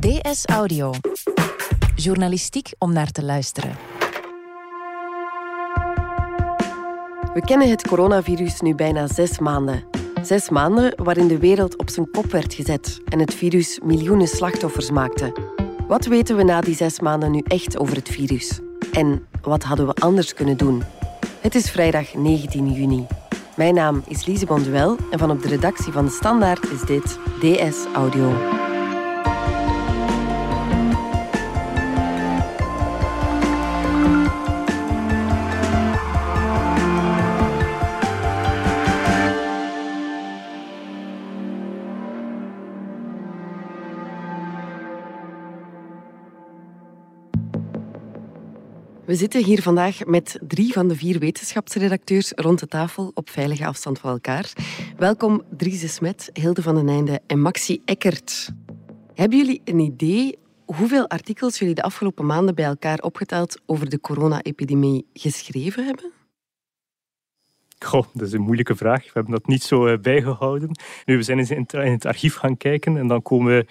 DS Audio. Journalistiek om naar te luisteren. We kennen het coronavirus nu bijna zes maanden. Zes maanden waarin de wereld op zijn kop werd gezet en het virus miljoenen slachtoffers maakte. Wat weten we na die zes maanden nu echt over het virus? En wat hadden we anders kunnen doen? Het is vrijdag 19 juni. Mijn naam is Lise Bonduel en van op de redactie van De Standaard is dit DS Audio. We zitten hier vandaag met drie van de vier wetenschapsredacteurs rond de tafel op veilige afstand van elkaar. Welkom Dries Smet, Hilde van den Einde en Maxi Eckert. Hebben jullie een idee hoeveel artikels jullie de afgelopen maanden bij elkaar opgeteld over de corona-epidemie geschreven hebben? Goh, dat is een moeilijke vraag. We hebben dat niet zo eh, bijgehouden. Nu, we zijn in het archief gaan kijken en dan komen we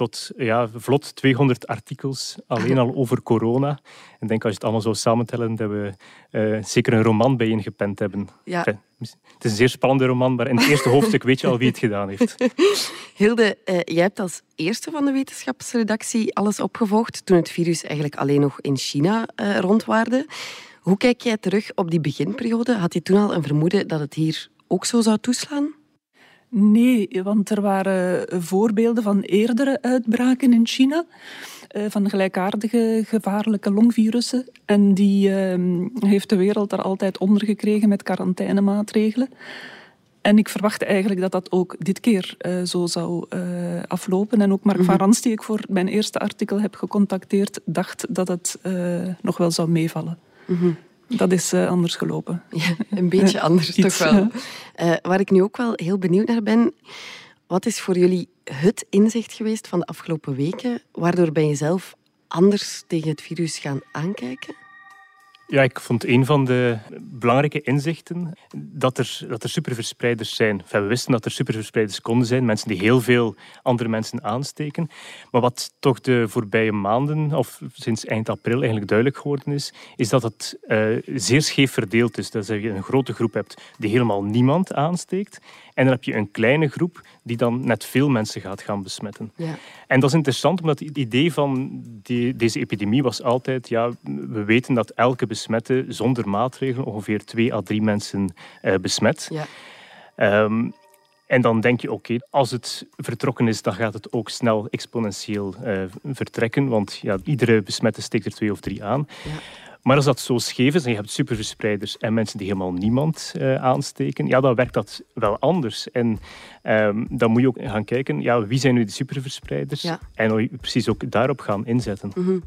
tot ja, vlot 200 artikels alleen al over corona. En denk als je het allemaal zou samentellen, dat we uh, zeker een roman bij ingepend hebben. Ja. het is een zeer spannende roman, maar in het eerste hoofdstuk weet je al wie het gedaan heeft. Hilde, uh, jij hebt als eerste van de wetenschapsredactie alles opgevolgd toen het virus eigenlijk alleen nog in China uh, rondwaarde. Hoe kijk jij terug op die beginperiode? Had je toen al een vermoeden dat het hier ook zo zou toeslaan? Nee, want er waren voorbeelden van eerdere uitbraken in China. Eh, van gelijkaardige gevaarlijke longvirussen. En die ehm, heeft de wereld er altijd onder gekregen met quarantainemaatregelen. En ik verwachtte eigenlijk dat dat ook dit keer uh, zo zou uh, aflopen. En ook Mark mm van Rans, die ik voor mijn eerste artikel heb gecontacteerd, dacht dat het nog wel zou meevallen. Mm dat is uh, anders gelopen. Ja, een beetje anders toch wel. Uh, waar ik nu ook wel heel benieuwd naar ben, wat is voor jullie het inzicht geweest van de afgelopen weken, waardoor ben je zelf anders tegen het virus gaan aankijken? Ja, ik vond een van de belangrijke inzichten dat er, dat er superverspreiders zijn. we wisten dat er superverspreiders konden zijn, mensen die heel veel andere mensen aansteken. Maar wat toch de voorbije maanden, of sinds eind april eigenlijk duidelijk geworden is, is dat het uh, zeer scheef verdeeld is. Dat je een grote groep hebt die helemaal niemand aansteekt. En dan heb je een kleine groep die dan net veel mensen gaat gaan besmetten. Ja. En dat is interessant, omdat het idee van die, deze epidemie was altijd, ja, we weten dat elke besmette zonder maatregelen ongeveer twee à drie mensen uh, besmet. Ja. Um, en dan denk je, oké, als het vertrokken is, dan gaat het ook snel exponentieel uh, vertrekken, want ja, iedere besmette steekt er twee of drie aan. Ja. Maar als dat zo scheef is en je hebt superverspreiders en mensen die helemaal niemand uh, aansteken, ja, dan werkt dat wel anders. En um, dan moet je ook gaan kijken, ja, wie zijn nu de superverspreiders? Ja. En precies ook daarop gaan inzetten. Mm -hmm.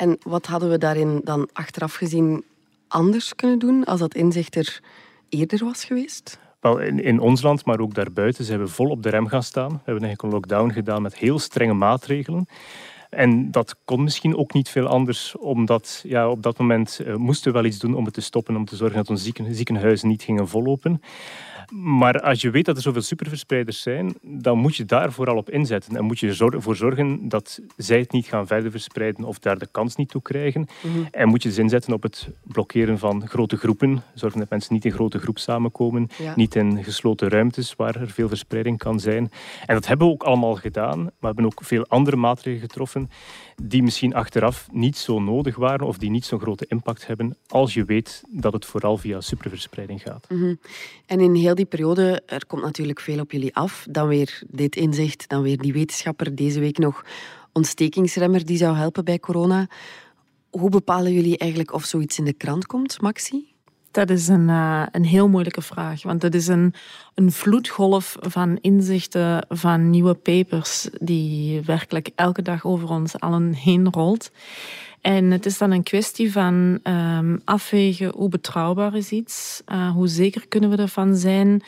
En wat hadden we daarin dan achteraf gezien anders kunnen doen als dat inzicht er eerder was geweest? Wel, in, in, ons land, maar ook daarbuiten, zijn we vol op de rem gaan staan. We hebben eigenlijk een lockdown gedaan met heel strenge maatregelen. En dat kon misschien ook niet veel anders, omdat ja, op dat moment uh, moesten we wel iets doen om het te stoppen, om te zorgen dat onze zieken, ziekenhuizen niet gingen vollopen. Maar als je weet dat er zoveel superverspreiders zijn, dan moet je daar vooral op inzetten. En moet je ervoor zorgen dat zij het niet gaan verder verspreiden of daar de kans niet toe krijgen. Mhm. En moet je dus inzetten op het blokkeren van grote groepen. Zorgen dat mensen niet in grote groep samenkomen. Niet in gesloten ruimtes waar er veel verspreiding kan zijn. En dat hebben we ook allemaal gedaan. Maar we hebben ook veel andere maatregelen getroffen die misschien achteraf niet zo nodig waren of die niet zo'n grote impact hebben als je weet dat het vooral via superverspreiding gaat. Mhm. En in heel die periode, er komt natuurlijk veel op jullie af. Dan weer dit inzicht, dan weer die wetenschapper, deze week nog ontstekingsremmer die zou helpen bij corona. Hoe bepalen jullie eigenlijk of zoiets in de krant komt, Maxi? Dat is een, uh, een heel moeilijke vraag, want het is een, een vloedgolf van inzichten, van nieuwe papers, die werkelijk elke dag over ons allen heen rolt. En het is dan een kwestie van um, afwegen hoe betrouwbaar is iets, uh, hoe zeker kunnen we ervan zijn.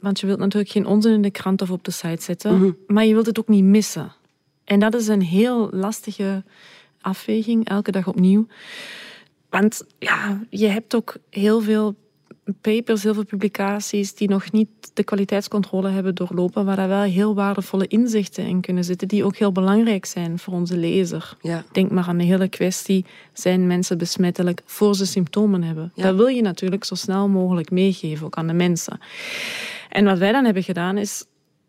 Want je wilt natuurlijk geen onzin in de krant of op de site zetten, mm -hmm. maar je wilt het ook niet missen. En dat is een heel lastige afweging, elke dag opnieuw. Want ja, je hebt ook heel veel papers, heel veel publicaties die nog niet de kwaliteitscontrole hebben doorlopen, waar daar wel heel waardevolle inzichten in kunnen zitten, die ook heel belangrijk zijn voor onze lezer. Ja. Denk maar aan de hele kwestie, zijn mensen besmettelijk voor ze symptomen hebben? Dat wil je natuurlijk zo snel mogelijk meegeven, ook aan de mensen. En wat wij dan hebben gedaan, is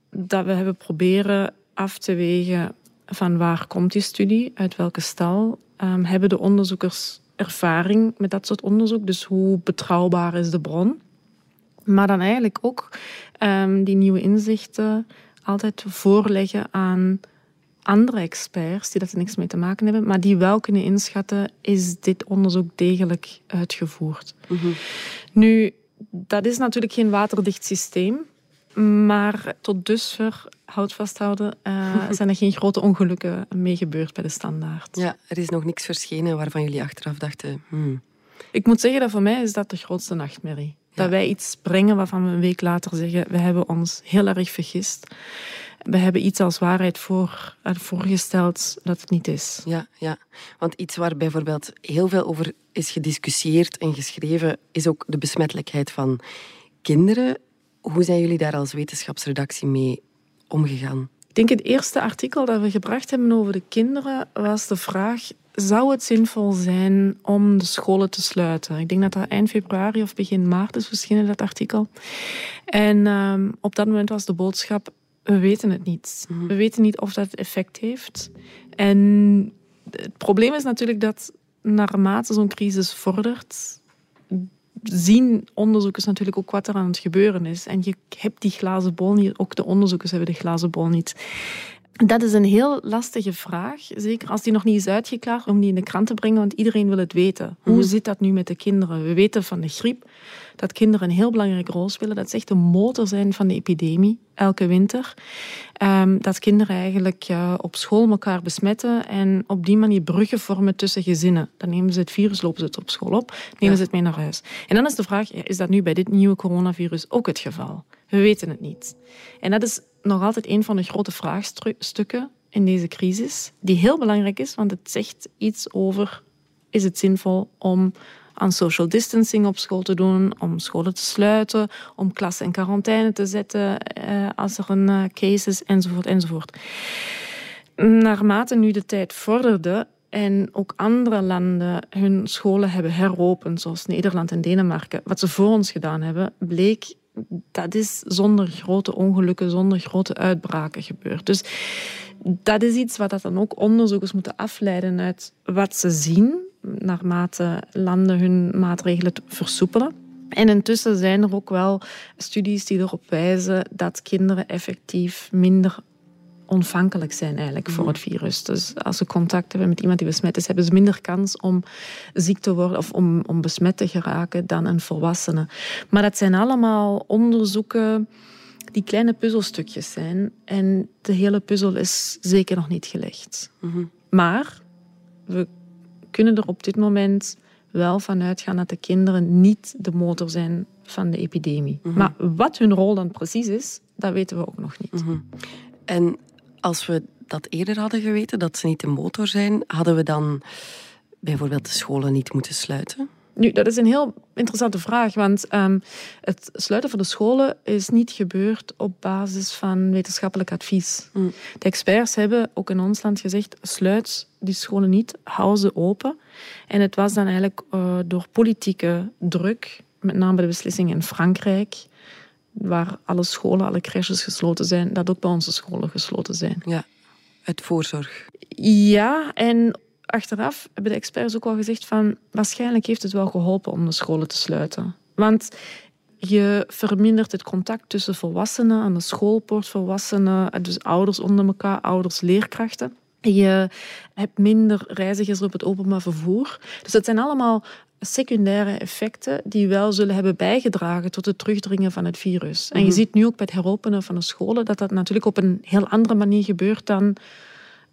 dat we hebben proberen af te wegen van waar komt die studie, uit welke stal, um, hebben de onderzoekers ervaring met dat soort onderzoek. Dus hoe betrouwbaar is de bron? Maar dan eigenlijk ook um, die nieuwe inzichten altijd voorleggen aan andere experts die dat er niks mee te maken hebben, maar die wel kunnen inschatten, is dit onderzoek degelijk uitgevoerd? Mm -hmm. Nu, dat is natuurlijk geen waterdicht systeem. Maar tot dusver, houd vasthouden, uh, zijn er geen grote ongelukken mee gebeurd bij de standaard. Ja, er is nog niks verschenen waarvan jullie achteraf dachten... Hmm. Ik moet zeggen dat voor mij is dat de grootste nachtmerrie. Dat wij iets brengen waarvan we een week later zeggen... we hebben ons heel erg vergist. We hebben iets als waarheid voor, eh, voorgesteld dat het niet is. Ja, ja, want iets waar bijvoorbeeld heel veel over is gediscussieerd en geschreven... is ook de besmettelijkheid van kinderen hoe zijn jullie daar als wetenschapsredactie mee omgegaan? Ik denk het eerste artikel dat we gebracht hebben over de kinderen was de vraag: zou het zinvol zijn om de scholen te sluiten? Ik denk dat dat eind februari of begin maart is verschenen, dat artikel. En um, op dat moment was de boodschap: we weten het niet. Mm -hmm. We weten niet of dat effect heeft. En het probleem is natuurlijk dat naarmate zo'n crisis vordert, zien onderzoekers natuurlijk ook wat er aan het gebeuren is. En je hebt die glazen bol niet, ook de onderzoekers hebben de glazen bol niet. Dat is een heel lastige vraag, zeker als die nog niet is uitgeklaard, om die in de krant te brengen, want iedereen wil het weten. Hoe -hmm. zit dat nu met de kinderen? We weten van de griep dat kinderen een heel belangrijke rol spelen, dat ze echt de motor zijn van de epidemie, elke winter. Um, dat kinderen eigenlijk uh, op school elkaar besmetten en op die manier bruggen vormen tussen gezinnen. Dan nemen ze het virus, lopen ze het op school op, nemen ja. ze het mee naar huis. En dan is de vraag, is dat nu bij dit nieuwe coronavirus ook het geval? We weten het niet. En dat is nog altijd een van de grote vraagstukken in deze crisis, die heel belangrijk is, want het zegt iets over, is het zinvol om aan social distancing op school te doen, om scholen te sluiten, om klassen in quarantaine te zetten uh, als er een uh, case is, enzovoort, enzovoort. Naarmate nu de tijd vorderde en ook andere landen hun scholen hebben heropend, zoals Nederland en Denemarken, wat ze voor ons gedaan hebben, bleek dat is zonder grote ongelukken, zonder grote uitbraken gebeurd. Dus dat is iets wat dat dan ook onderzoekers moeten afleiden uit wat ze zien, naarmate landen hun maatregelen versoepelen. En intussen zijn er ook wel studies die erop wijzen dat kinderen effectief minder ontvankelijk zijn eigenlijk voor het virus. Dus als ze contact hebben met iemand die besmet is, hebben ze minder kans om ziek te worden of om, om besmet te geraken dan een volwassene. Maar dat zijn allemaal onderzoeken die kleine puzzelstukjes zijn. En de hele puzzel is zeker nog niet gelegd. Mm -hmm. Maar we kunnen er op dit moment wel van uitgaan dat de kinderen niet de motor zijn van de epidemie. Mm -hmm. Maar wat hun rol dan precies is, dat weten we ook nog niet. Mm -hmm. En als we dat eerder hadden geweten, dat ze niet de motor zijn, hadden we dan bijvoorbeeld de scholen niet moeten sluiten? Nu, dat is een heel interessante vraag, want um, het sluiten van de scholen is niet gebeurd op basis van wetenschappelijk advies. Mm. De experts hebben ook in ons land gezegd, sluit die scholen niet, hou ze open. En het was dan eigenlijk uh, door politieke druk, met name de beslissing in Frankrijk, waar alle scholen, alle crèches gesloten zijn, dat ook bij onze scholen gesloten zijn. Ja, uit voorzorg. Ja, en achteraf hebben de experts ook al gezegd van waarschijnlijk heeft het wel geholpen om de scholen te sluiten. Want je vermindert het contact tussen volwassenen aan de schoolpoort, volwassenen, dus ouders onder elkaar, ouders, leerkrachten. Je hebt minder reizigers op het openbaar vervoer. Dus dat zijn allemaal secundaire effecten die wel zullen hebben bijgedragen tot het terugdringen van het virus. En je -hmm. ziet nu ook bij het heropenen van de scholen dat dat natuurlijk op een heel andere manier gebeurt dan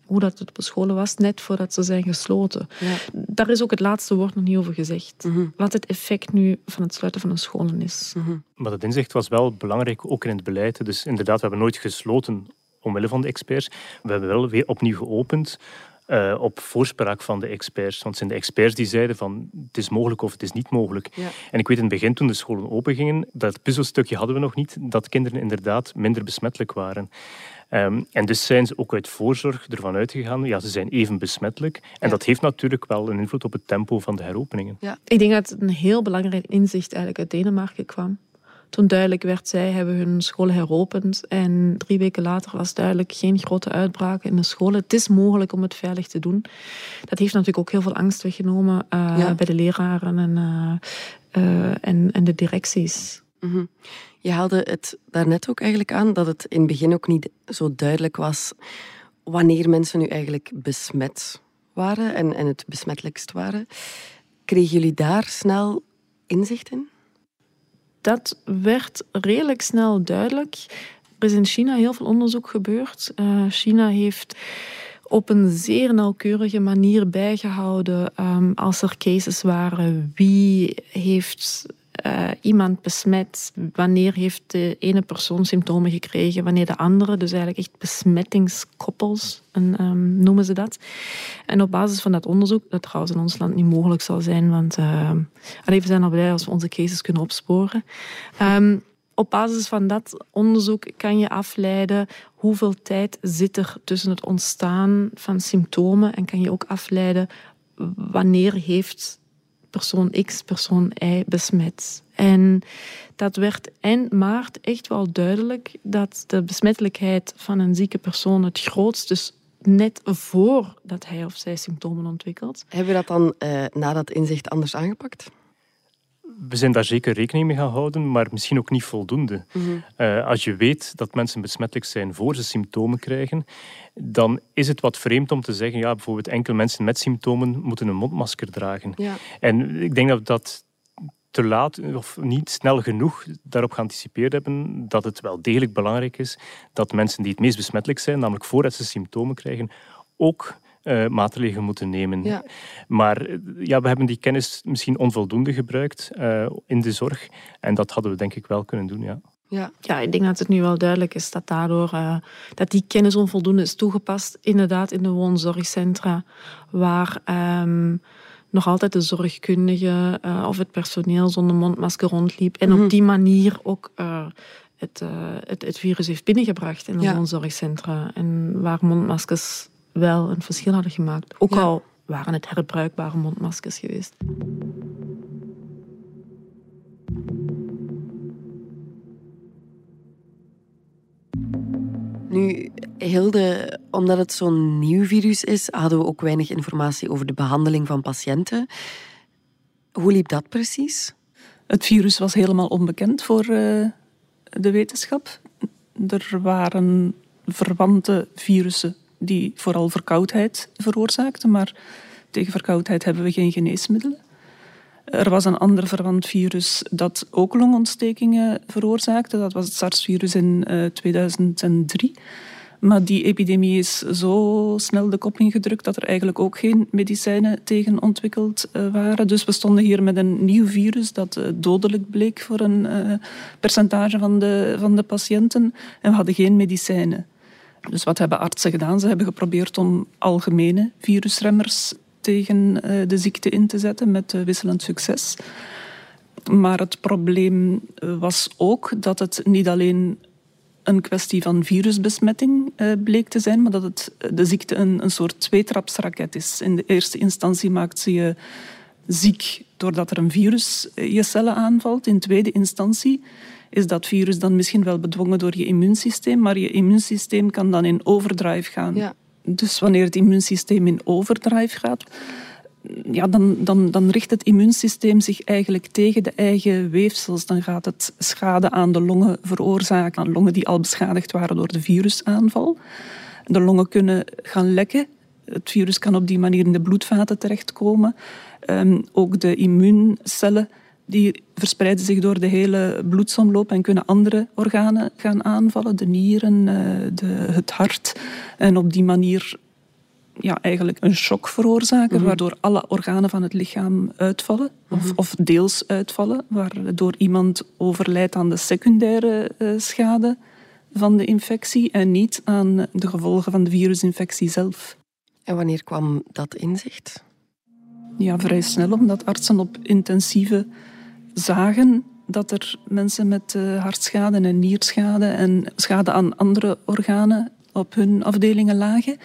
hoe dat het op de scholen was, net voordat ze zijn gesloten. Ja. Daar is ook het laatste woord nog niet over gezegd. Mm -hmm. Wat het effect nu van het sluiten van de scholen is. Mm -hmm. Maar dat inzicht was wel belangrijk, ook in het beleid. Dus inderdaad, we hebben nooit gesloten omwille van de experts. We hebben wel weer opnieuw geopend uh, op voorspraak van de experts. Want het zijn de experts die zeiden van het is mogelijk of het is niet mogelijk. Ja. En ik weet in het begin toen de scholen opengingen, dat puzzelstukje hadden we nog niet, dat kinderen inderdaad minder besmettelijk waren. Um, en dus zijn ze ook uit voorzorg ervan uitgegaan, ja, ze zijn even besmettelijk. En Ja. dat heeft natuurlijk wel een invloed op het tempo van de heropeningen. Ik denk dat een heel belangrijk inzicht eigenlijk uit Denemarken kwam. Toen duidelijk werd, zij hebben hun scholen heropend. En drie weken later was duidelijk geen grote uitbraken in de scholen. Het is mogelijk om het veilig te doen. Dat heeft natuurlijk ook heel veel angst weggenomen eh, Ja. bij de leraren en, eh, eh, en, en de directies. Mhm. Je haalde het daarnet ook eigenlijk aan dat het in het begin ook niet zo duidelijk was wanneer mensen nu eigenlijk besmet waren en, en het besmettelijkst waren. Kregen jullie daar snel inzicht in? dat werd redelijk snel duidelijk. Er is in China heel veel onderzoek gebeurd. Uh, China heeft op een zeer nauwkeurige manier bijgehouden um, als er cases waren. Wie heeft uh, iemand besmet? Wanneer heeft de ene persoon symptomen gekregen? Wanneer de andere? Dus eigenlijk echt besmettingskoppels en, um, noemen ze dat. En op basis van dat onderzoek, dat trouwens in ons land niet mogelijk zal zijn, want uh, we zijn al blij als we onze cases kunnen opsporen. Um, op basis van dat onderzoek kan je afleiden hoeveel tijd zit er tussen het ontstaan van symptomen en kan je ook afleiden wanneer heeft persoon X, persoon Y besmet. En dat werd eind maart echt wel duidelijk dat de besmettelijkheid van een zieke persoon het grootst is net voordat hij of zij symptomen ontwikkelt. Hebben we dat dan uh, na dat inzicht anders aangepakt? We zijn daar zeker rekening mee gaan houden, maar misschien ook niet voldoende. Mhm. Mm -hmm. uh, als je weet dat mensen besmettelijk zijn voor ze symptomen krijgen, dan is het wat vreemd om te zeggen, ja, bijvoorbeeld enkel mensen met symptomen moeten een mondmasker dragen. Ja. En ik denk dat we dat te laat of niet snel genoeg daarop geanticipeerd hebben dat het wel degelijk belangrijk is dat mensen die het meest besmettelijk zijn, namelijk voordat ze symptomen krijgen, ook uh, maatregelen moeten nemen. Ja. Maar ja, we hebben die kennis misschien onvoldoende gebruikt uh, in de zorg. En dat hadden we denk ik wel kunnen doen, ja. Ja. ja, ik denk dat het nu wel duidelijk is dat daardoor uh, dat die kennis onvoldoende is toegepast, inderdaad in de woonzorgcentra, waar um, nog altijd de zorgkundige uh, of het personeel zonder mondmasker rondliep en Mhm. mm -hmm. op die manier ook uh, het, het, het, virus heeft binnengebracht in de Ja. woonzorgcentra en waar mondmaskers wel een verschil hadden gemaakt. Ook Ja. al waren het herbruikbare mondmaskers geweest. Nu, Hilde, omdat het zo'n nieuw virus is, hadden we ook weinig informatie over de behandeling van patiënten. Hoe liep dat precies? Het virus was helemaal onbekend voor uh, de wetenschap. Er waren verwante virussen die vooral verkoudheid veroorzaakten, maar tegen verkoudheid hebben we geen geneesmiddelen. Er was een ander verwant virus dat ook longontstekingen veroorzaakte. Dat was het SARS-virus in uh, 2003. Maar die epidemie is zo snel de kop ingedrukt dat er eigenlijk ook geen medicijnen tegen ontwikkeld uh, waren. Dus we stonden hier met een nieuw virus dat uh, dodelijk bleek voor een percentage van de, van de patiënten. En we hadden geen medicijnen. Dus wat hebben artsen gedaan? Ze hebben geprobeerd om algemene virusremmers tegen uh, de ziekte in te zetten met uh, wisselend succes. Maar het probleem was ook dat het niet alleen een kwestie van virusbesmetting bleek te zijn, maar dat het, de ziekte een, een soort tweetrapsraket is. In de eerste instantie maakt ze je ziek doordat er een virus je cellen aanvalt. In tweede instantie is dat virus dan misschien wel bedwongen door je immuunsysteem, maar je immuunsysteem kan dan in overdrive gaan. Ja. Dus wanneer het immuunsysteem in overdrive gaat, ja, dan, dan, dan richt het immuunsysteem zich eigenlijk tegen de eigen weefsels. Dan gaat het schade aan de longen veroorzaken, aan longen die al beschadigd waren door de virusaanval. De longen kunnen gaan lekken. Het virus kan op die manier in de bloedvaten terechtkomen. Um, ook de immuuncellen die verspreiden zich door de hele bloedsomloop en kunnen andere organen gaan aanvallen, de nieren, de, het hart. En op die manier ja, eigenlijk een shock veroorzaken, mm -hmm. waardoor alle organen van het lichaam uitvallen, mm -hmm. of, of, deels uitvallen, waardoor iemand overlijdt aan de secundaire uh, schade van de infectie en niet aan de gevolgen van de virusinfectie zelf. En wanneer kwam dat inzicht? Ja, vrij snel, omdat artsen op intensieve zagen dat er mensen met uh, hartschade en nierschade en schade aan andere organen op hun afdelingen lagen.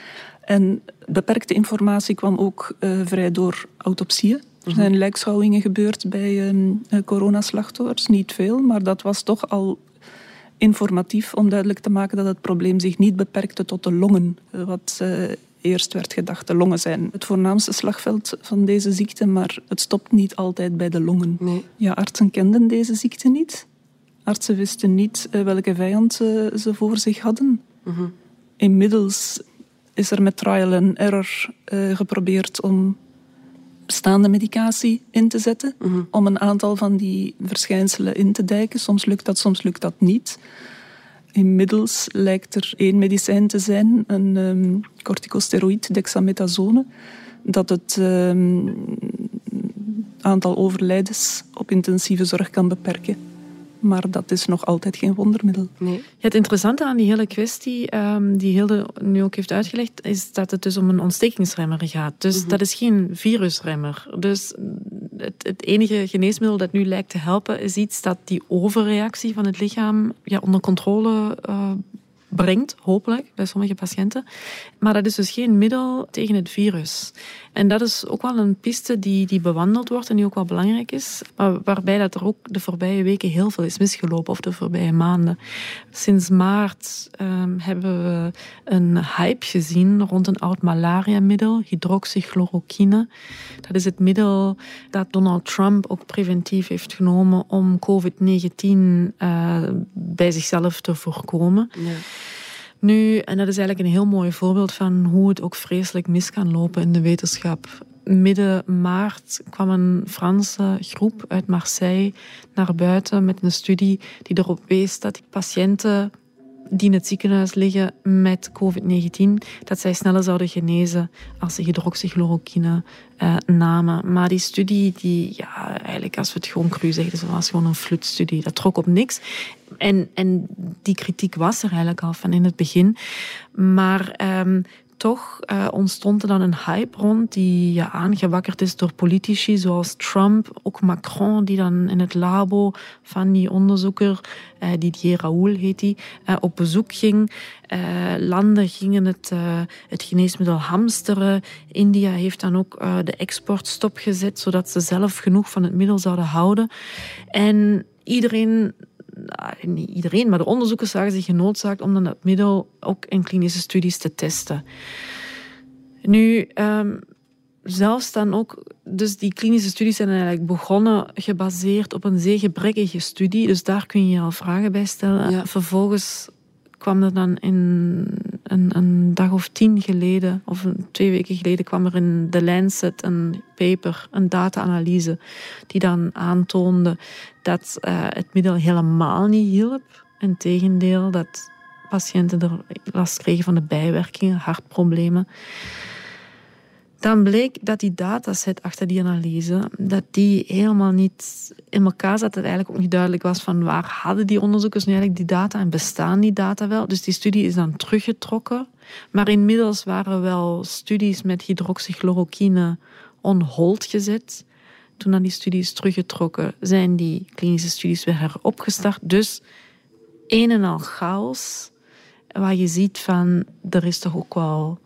En beperkte informatie kwam ook uh, vrij door autopsieën. Er mhm. zijn lijkschouwingen gebeurd bij uh, coronaslachtoffers, niet veel, maar dat was toch al informatief om duidelijk te maken dat het probleem zich niet beperkte tot de longen, wat eerst werd gedacht. De longen zijn het voornaamste slagveld van deze ziekte, maar het stopt niet altijd bij de longen. Nee. Ja, artsen kenden deze ziekte niet. Artsen wisten niet eh, welke vijand ze voor zich hadden. Mhm. Inmiddels is er met trial and error uh, geprobeerd om bestaande medicatie in te zetten, mhm. om een aantal van die verschijnselen in te dijken. Soms lukt dat, soms lukt dat niet. Inmiddels lijkt er één medicijn te zijn, een um, corticosteroïd, dat het um, aantal overlijdens op intensieve zorg kan beperken. Maar dat is nog altijd geen wondermiddel. Nee. het interessante aan die hele kwestie, um, die Hilde nu ook heeft uitgelegd, is dat het dus om een ontstekingsremmer gaat. Dus mhm. dat is geen virusremmer. Dus het, enige geneesmiddel dat nu lijkt te helpen, is iets dat die overreactie van het lichaam ja, onder controle uh, brengt, hopelijk, bij sommige patiënten. Maar dat is dus geen middel tegen het virus. En dat is ook wel een piste die, die bewandeld wordt en die ook wel belangrijk is, waarbij dat er ook de voorbije weken heel veel is misgelopen, of de voorbije maanden. Sinds maart um, hebben we een hype gezien rond een oud malaria-middel, hydroxychloroquine. Dat is het middel dat Donald Trump ook preventief heeft genomen om COVID-19 uh, bij zichzelf te voorkomen. Ja. Nu, en dat is eigenlijk een heel mooi voorbeeld van hoe het ook vreselijk mis kan lopen in de wetenschap. Midden maart kwam een Franse groep uit Marseille naar buiten met een studie die erop wees dat patiënten die in het ziekenhuis liggen met COVID-19, dat zij sneller zouden genezen als ze hydroxychloroquine uh, namen. Maar die studie, die, ja, eigenlijk als we het gewoon cru zeggen, dat was gewoon een flutstudie. Dat trok op niks. En, en die kritiek was er eigenlijk al van in het begin. Maar um, toch uh, ontstond er dan een hype rond die ja, aangewakkerd is door politici zoals Trump, ook Macron, die dan in het labo van die onderzoeker, uh, Didier Raoul heet die, uh, op bezoek ging. landen gingen het, het geneesmiddel hamsteren. India heeft dan ook de export stopgezet, zodat ze zelf genoeg van het middel zouden houden. En iedereen niet iedereen, maar de onderzoekers zagen zich genoodzaakt om dan dat middel ook in klinische studies te testen. Nu, um, zelfs dan ook, dus die klinische studies zijn eigenlijk begonnen gebaseerd op een zeer gebrekkige studie, dus daar kun je al vragen bij stellen. Vervolgens kwam er dan in een, dag of tien geleden, of twee weken geleden, kwam er in The Lancet een paper, een data-analyse, die dan aantoonde dat uh, het middel helemaal niet hielp. Integendeel, dat patiënten er last kregen van de bijwerkingen, hartproblemen dan bleek dat die dataset achter die analyse, dat die helemaal niet in elkaar zat. Dat eigenlijk ook niet duidelijk was van waar hadden die onderzoekers nu eigenlijk die data en bestaan die data wel. Dus die studie is dan teruggetrokken. Maar inmiddels waren wel studies met hydroxychloroquine on hold gezet. Toen dan die studies teruggetrokken, zijn die klinische studies weer heropgestart. Dus een en al chaos, waar je ziet van, er is toch ook wel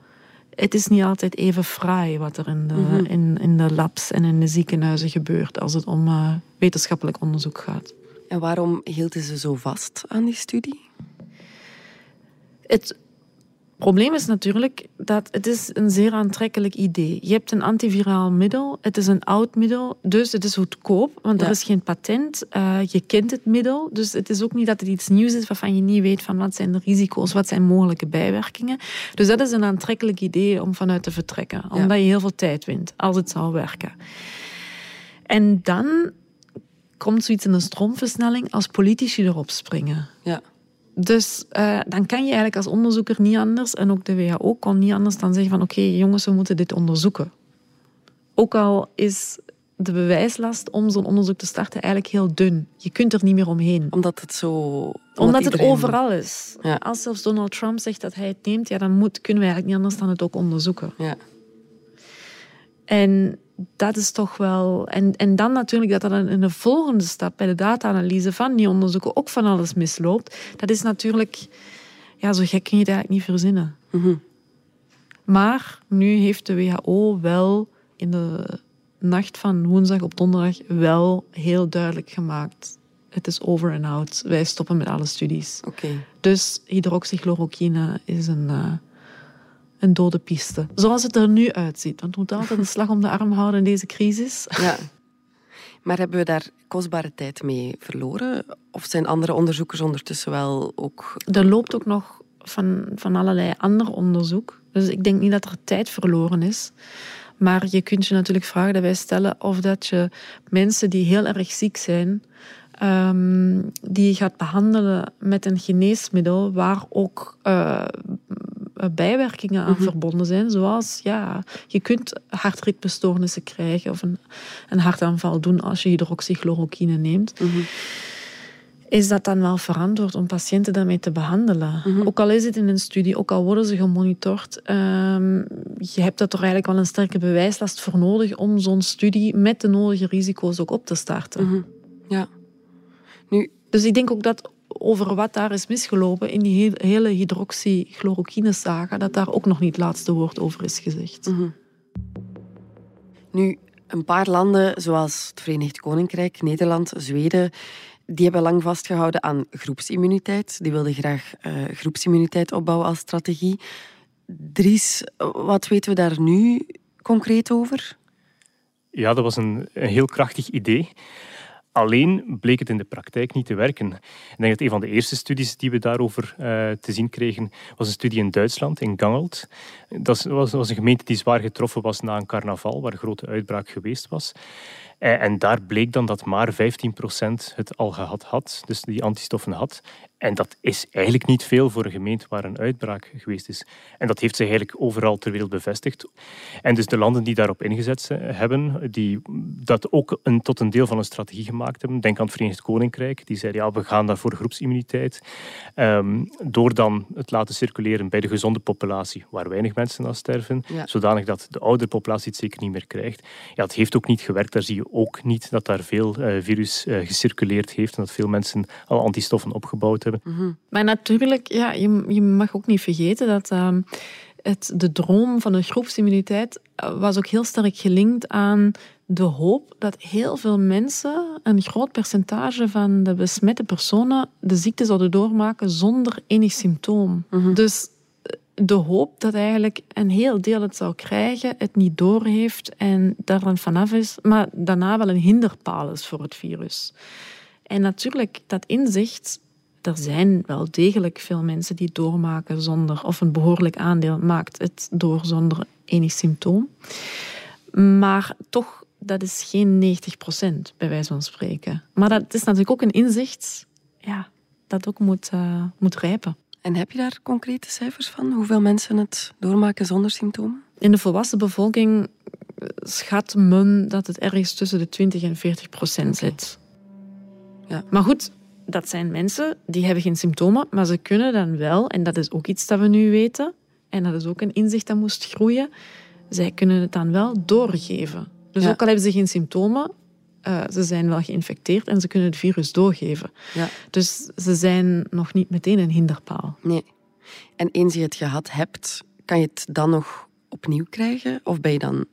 het is niet altijd even fraai wat er in de, mhm. in, in de labs en in de ziekenhuizen gebeurt als het om uh, wetenschappelijk onderzoek gaat. En waarom hielden ze zo vast aan die studie? Het probleem is natuurlijk dat het is een zeer aantrekkelijk idee. Je hebt een antiviraal middel, het is een oud middel, dus het is goedkoop, want er is geen patent. Uh, je kent het middel, dus het is ook niet dat het iets nieuws is waarvan je niet weet van wat zijn de risico's, wat zijn mogelijke bijwerkingen. Dus dat is een aantrekkelijk idee om vanuit te vertrekken, omdat je heel veel tijd wint als het zou werken. En dan komt zoiets in een stroomversnelling als politici erop springen. Ja. Dus uh, dan kan je eigenlijk als onderzoeker niet anders, en ook de WHO kon niet anders dan zeggen van oké jongens, we moeten dit onderzoeken. Ook al is de bewijslast om zo'n onderzoek te starten eigenlijk heel dun. Je kunt er niet meer omheen. Omdat het zo... Omdat, Omdat het overal is. Ja. Als zelfs Donald Trump zegt dat hij het neemt, ja, dan moet, kunnen we eigenlijk niet anders dan het ook onderzoeken. Ja. En dat is toch wel. En, en dan natuurlijk dat er in de volgende stap bij de data-analyse van die onderzoeken ook van alles misloopt. Dat is natuurlijk. Ja, zo gek kun je het eigenlijk niet verzinnen. Mhm. Maar nu heeft de WHO wel in de nacht van woensdag op donderdag wel heel duidelijk gemaakt. Het is over en out. Wij stoppen met alle studies. Oké. Dus hydroxychloroquine is een, eh, een dode piste. Zoals het er nu uitziet. Want we moeten altijd een slag om de arm houden in deze crisis. Ja. Maar hebben we daar kostbare tijd mee verloren? Of zijn andere onderzoekers ondertussen wel ook... Er loopt ook nog van, van allerlei ander onderzoek. Dus ik denk niet dat er tijd verloren is. Maar je kunt je natuurlijk vragen dat wij stellen of dat je mensen die heel erg ziek zijn, ehm, die je gaat behandelen met een geneesmiddel waar ook eh, bijwerkingen aan verbonden zijn. Zoals, ja, je kunt hartritmestoornissen krijgen of een, een hartaanval doen als je hydroxychloroquine neemt. Is dat dan wel verantwoord om patiënten daarmee te behandelen? Ook al is het in een studie, ook al worden ze gemonitord, ehm, je hebt er toch eigenlijk wel een sterke bewijslast voor nodig om zo'n studie met de nodige risico's ook op te starten. Ja. Nu, Dus ik denk ook dat over wat daar is misgelopen in die he- hele hydroxychloroquine-saga, dat daar ook nog niet het laatste woord over is gezegd. Nu, een paar landen, zoals het Verenigd Koninkrijk, Nederland, Zweden, die hebben lang vastgehouden aan groepsimmuniteit. Die wilden graag eh, groepsimmuniteit opbouwen als strategie. Dries, wat weten we daar nu concreet over? Ja, dat was een, een heel krachtig idee. Alleen bleek het in de praktijk niet te werken. Ik denk dat een van de eerste studies die we daarover eh, te zien kregen, was een studie in Duitsland, in Gangelt. Dat was, een gemeente die zwaar getroffen was na een carnaval, waar een grote uitbraak geweest was. Eh, en daar bleek dan dat maar 15% het al gehad had, dus die antistoffen had. En dat is eigenlijk niet veel voor een gemeente waar een uitbraak geweest is. En dat heeft zich eigenlijk overal ter wereld bevestigd. En dus de landen die daarop ingezet hebben, die dat ook een, tot een deel van een strategie gemaakt hebben. Denk aan het Verenigd Koninkrijk. Die zeiden, ja, we gaan daar voor groepsimmuniteit. Ehm, door dan het laten circuleren bij de gezonde populatie, waar weinig mensen aan sterven. Ja. Zodanig dat de oudere populatie het zeker niet meer krijgt. Ja, het heeft ook niet gewerkt. Daar zie je ook niet dat daar veel eh, virus eh, gecirculeerd heeft en dat veel mensen al antistoffen opgebouwd hebben. Maar natuurlijk, ja, je, je mag ook niet vergeten dat ehm, het, de droom van een groepsimmuniteit eh, was ook heel sterk gelinkt aan de hoop dat heel veel mensen, een groot percentage van de besmette personen, de ziekte zouden doormaken zonder enig symptoom. Dus eh, de hoop dat eigenlijk een heel deel het zou krijgen, het niet doorheeft en daar dan vanaf is, maar daarna wel een hinderpaal is voor het virus. En natuurlijk, dat inzicht, er zijn wel degelijk veel mensen die doormaken zonder, of een behoorlijk aandeel maakt het door zonder enig symptoom. Maar toch, dat is geen 90 procent, bij wijze van spreken. Maar dat is natuurlijk ook een inzicht ja, dat ook moet, eh, moet rijpen. En heb je daar concrete cijfers van? Hoeveel mensen het doormaken zonder symptomen? In de volwassen bevolking schat men dat het ergens tussen de 20 en 40 procent zit. Ja. Maar goed, dat zijn mensen die hebben geen symptomen, maar ze kunnen dan wel, en dat is ook iets dat we nu weten, en dat is ook een inzicht dat moest groeien, zij kunnen het dan wel doorgeven. Dus Ja. ook al hebben ze geen symptomen, eh, ze zijn wel geïnfecteerd en ze kunnen het virus doorgeven. Ja. Dus ze zijn nog niet meteen een hinderpaal. Nee. En eens je het gehad hebt, kan je het dan nog opnieuw krijgen? Of ben je dan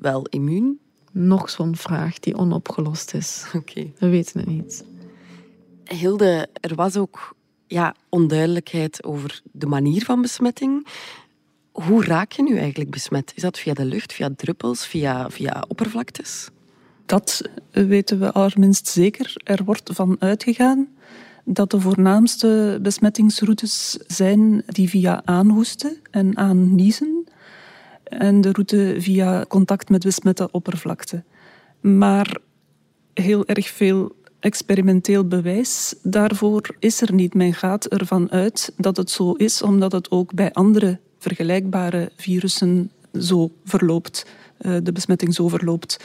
wel immuun? Nog zo'n vraag die onopgelost is. Oké. We weten het niet. Hilde, er was ook ja, onduidelijkheid over de manier van besmetting. Hoe raak je nu eigenlijk besmet? Is dat via de lucht, via druppels, via, via oppervlaktes? Dat weten we allerminst zeker. Er wordt van uitgegaan dat de voornaamste besmettingsroutes zijn die via aanhoesten en aanniezen en de route via contact met besmette oppervlakte. Maar heel erg veel experimenteel bewijs daarvoor is er niet. Men gaat ervan uit dat het zo is, omdat het ook bij andere vergelijkbare virussen zo verloopt, eh, de besmetting zo verloopt.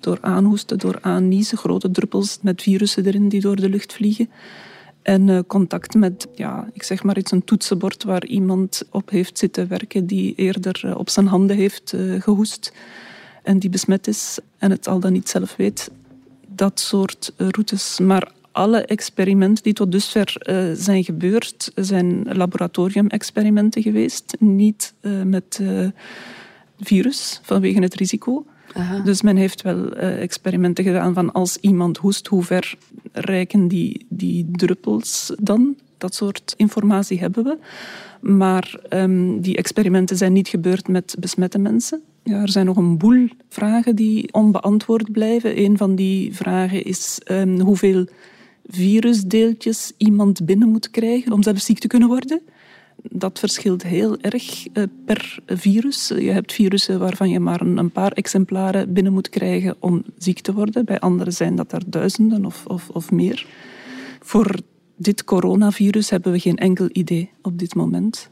Door aanhoesten, door aanniezen, grote druppels met virussen erin die door de lucht vliegen. En uh, contact met, ja, ik zeg maar iets, een toetsenbord waar iemand op heeft zitten werken die eerder uh, op zijn handen heeft uh, gehoest en die besmet is en het al dan niet zelf weet. Dat soort routes. Maar alle experimenten die tot dusver zijn gebeurd, zijn laboratoriumexperimenten geweest. Niet met virus, vanwege het risico. Dus men heeft wel experimenten gedaan van als iemand hoest, hoe ver reiken die, die druppels dan? Dat soort informatie hebben we. Maar um, die experimenten zijn niet gebeurd met besmette mensen. Ja, er zijn nog een boel vragen die onbeantwoord blijven. Een van die vragen is um, hoeveel virusdeeltjes iemand binnen moet krijgen om zelf ziek te kunnen worden. Dat verschilt heel erg uh, per virus. Je hebt virussen waarvan je maar een, paar exemplaren binnen moet krijgen om ziek te worden. Bij andere zijn dat er duizenden of, of, of meer. Voor dit coronavirus hebben we geen enkel idee op dit moment.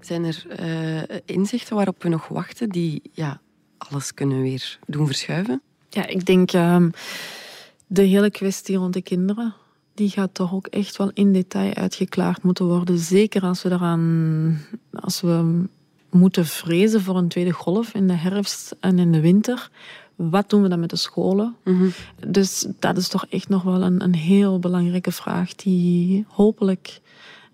Zijn er uh, inzichten waarop we nog wachten die ja, alles kunnen weer doen verschuiven? Ja, ik denk uh, de hele kwestie rond de kinderen. Die gaat toch ook echt wel in detail uitgeklaard moeten worden. Zeker als we eraan, als we moeten vrezen voor een tweede golf in de herfst en in de winter. Wat doen we dan met de scholen? Mm -hmm. Dus dat is toch echt nog wel een, een heel belangrijke vraag die hopelijk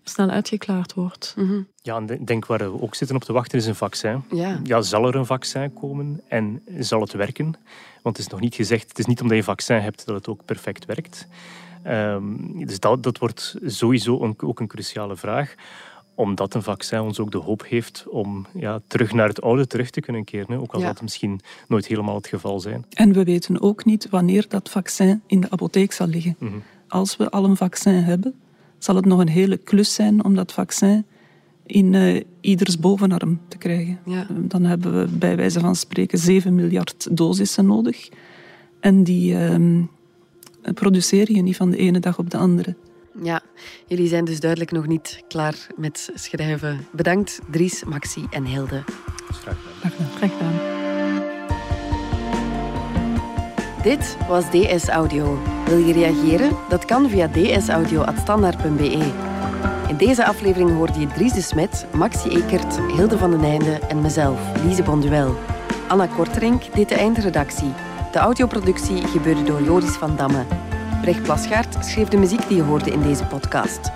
snel uitgeklaard wordt. Mm -hmm. Ja, en ik denk waar we ook zitten op te wachten is een vaccin. Ja. ja, zal er een vaccin komen en zal het werken? Want het is nog niet gezegd, het is niet omdat je een vaccin hebt dat het ook perfect werkt. Um, dus dat, dat wordt sowieso een, ook een cruciale vraag omdat een vaccin ons ook de hoop heeft om ja, terug naar het oude terug te kunnen keren. Ook al ja. zal het misschien nooit helemaal het geval zijn. En we weten ook niet wanneer dat vaccin in de apotheek zal liggen. Mm -hmm. Als we al een vaccin hebben, zal het nog een hele klus zijn om dat vaccin in uh, ieders bovenarm te krijgen. Ja. Dan hebben we bij wijze van spreken 7 miljard dosissen nodig. En die uh, produceer je niet van de ene dag op de andere. Ja, jullie zijn dus duidelijk nog niet klaar met schrijven. Bedankt Dries, Maxi en Hilde. Graag gedaan. Graag gedaan. Dit was DS Audio. Wil je reageren? Dat kan via dsaudio.standaard.be. In deze aflevering hoorde je Dries de Smet, Maxi Ekert, Hilde van den Einde en mezelf, Lise Bonduel. Anna Korterink deed de eindredactie. De audioproductie gebeurde door Joris van Damme. Brecht Plasgaard schreef de muziek die je hoorde in deze podcast.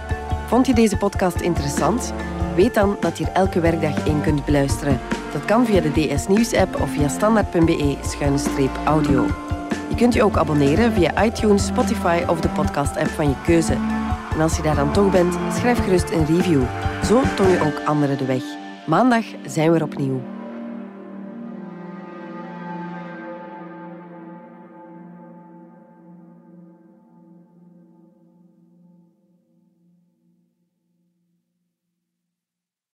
Vond je deze podcast interessant? Weet dan dat je er elke werkdag één kunt beluisteren. Dat kan via de DS Nieuws app of via standaard.be-audio. Je kunt je ook abonneren via iTunes, Spotify of de podcast app van je keuze. En als je daar dan toch bent, schrijf gerust een review. Zo toon je ook anderen de weg. Maandag zijn we er opnieuw.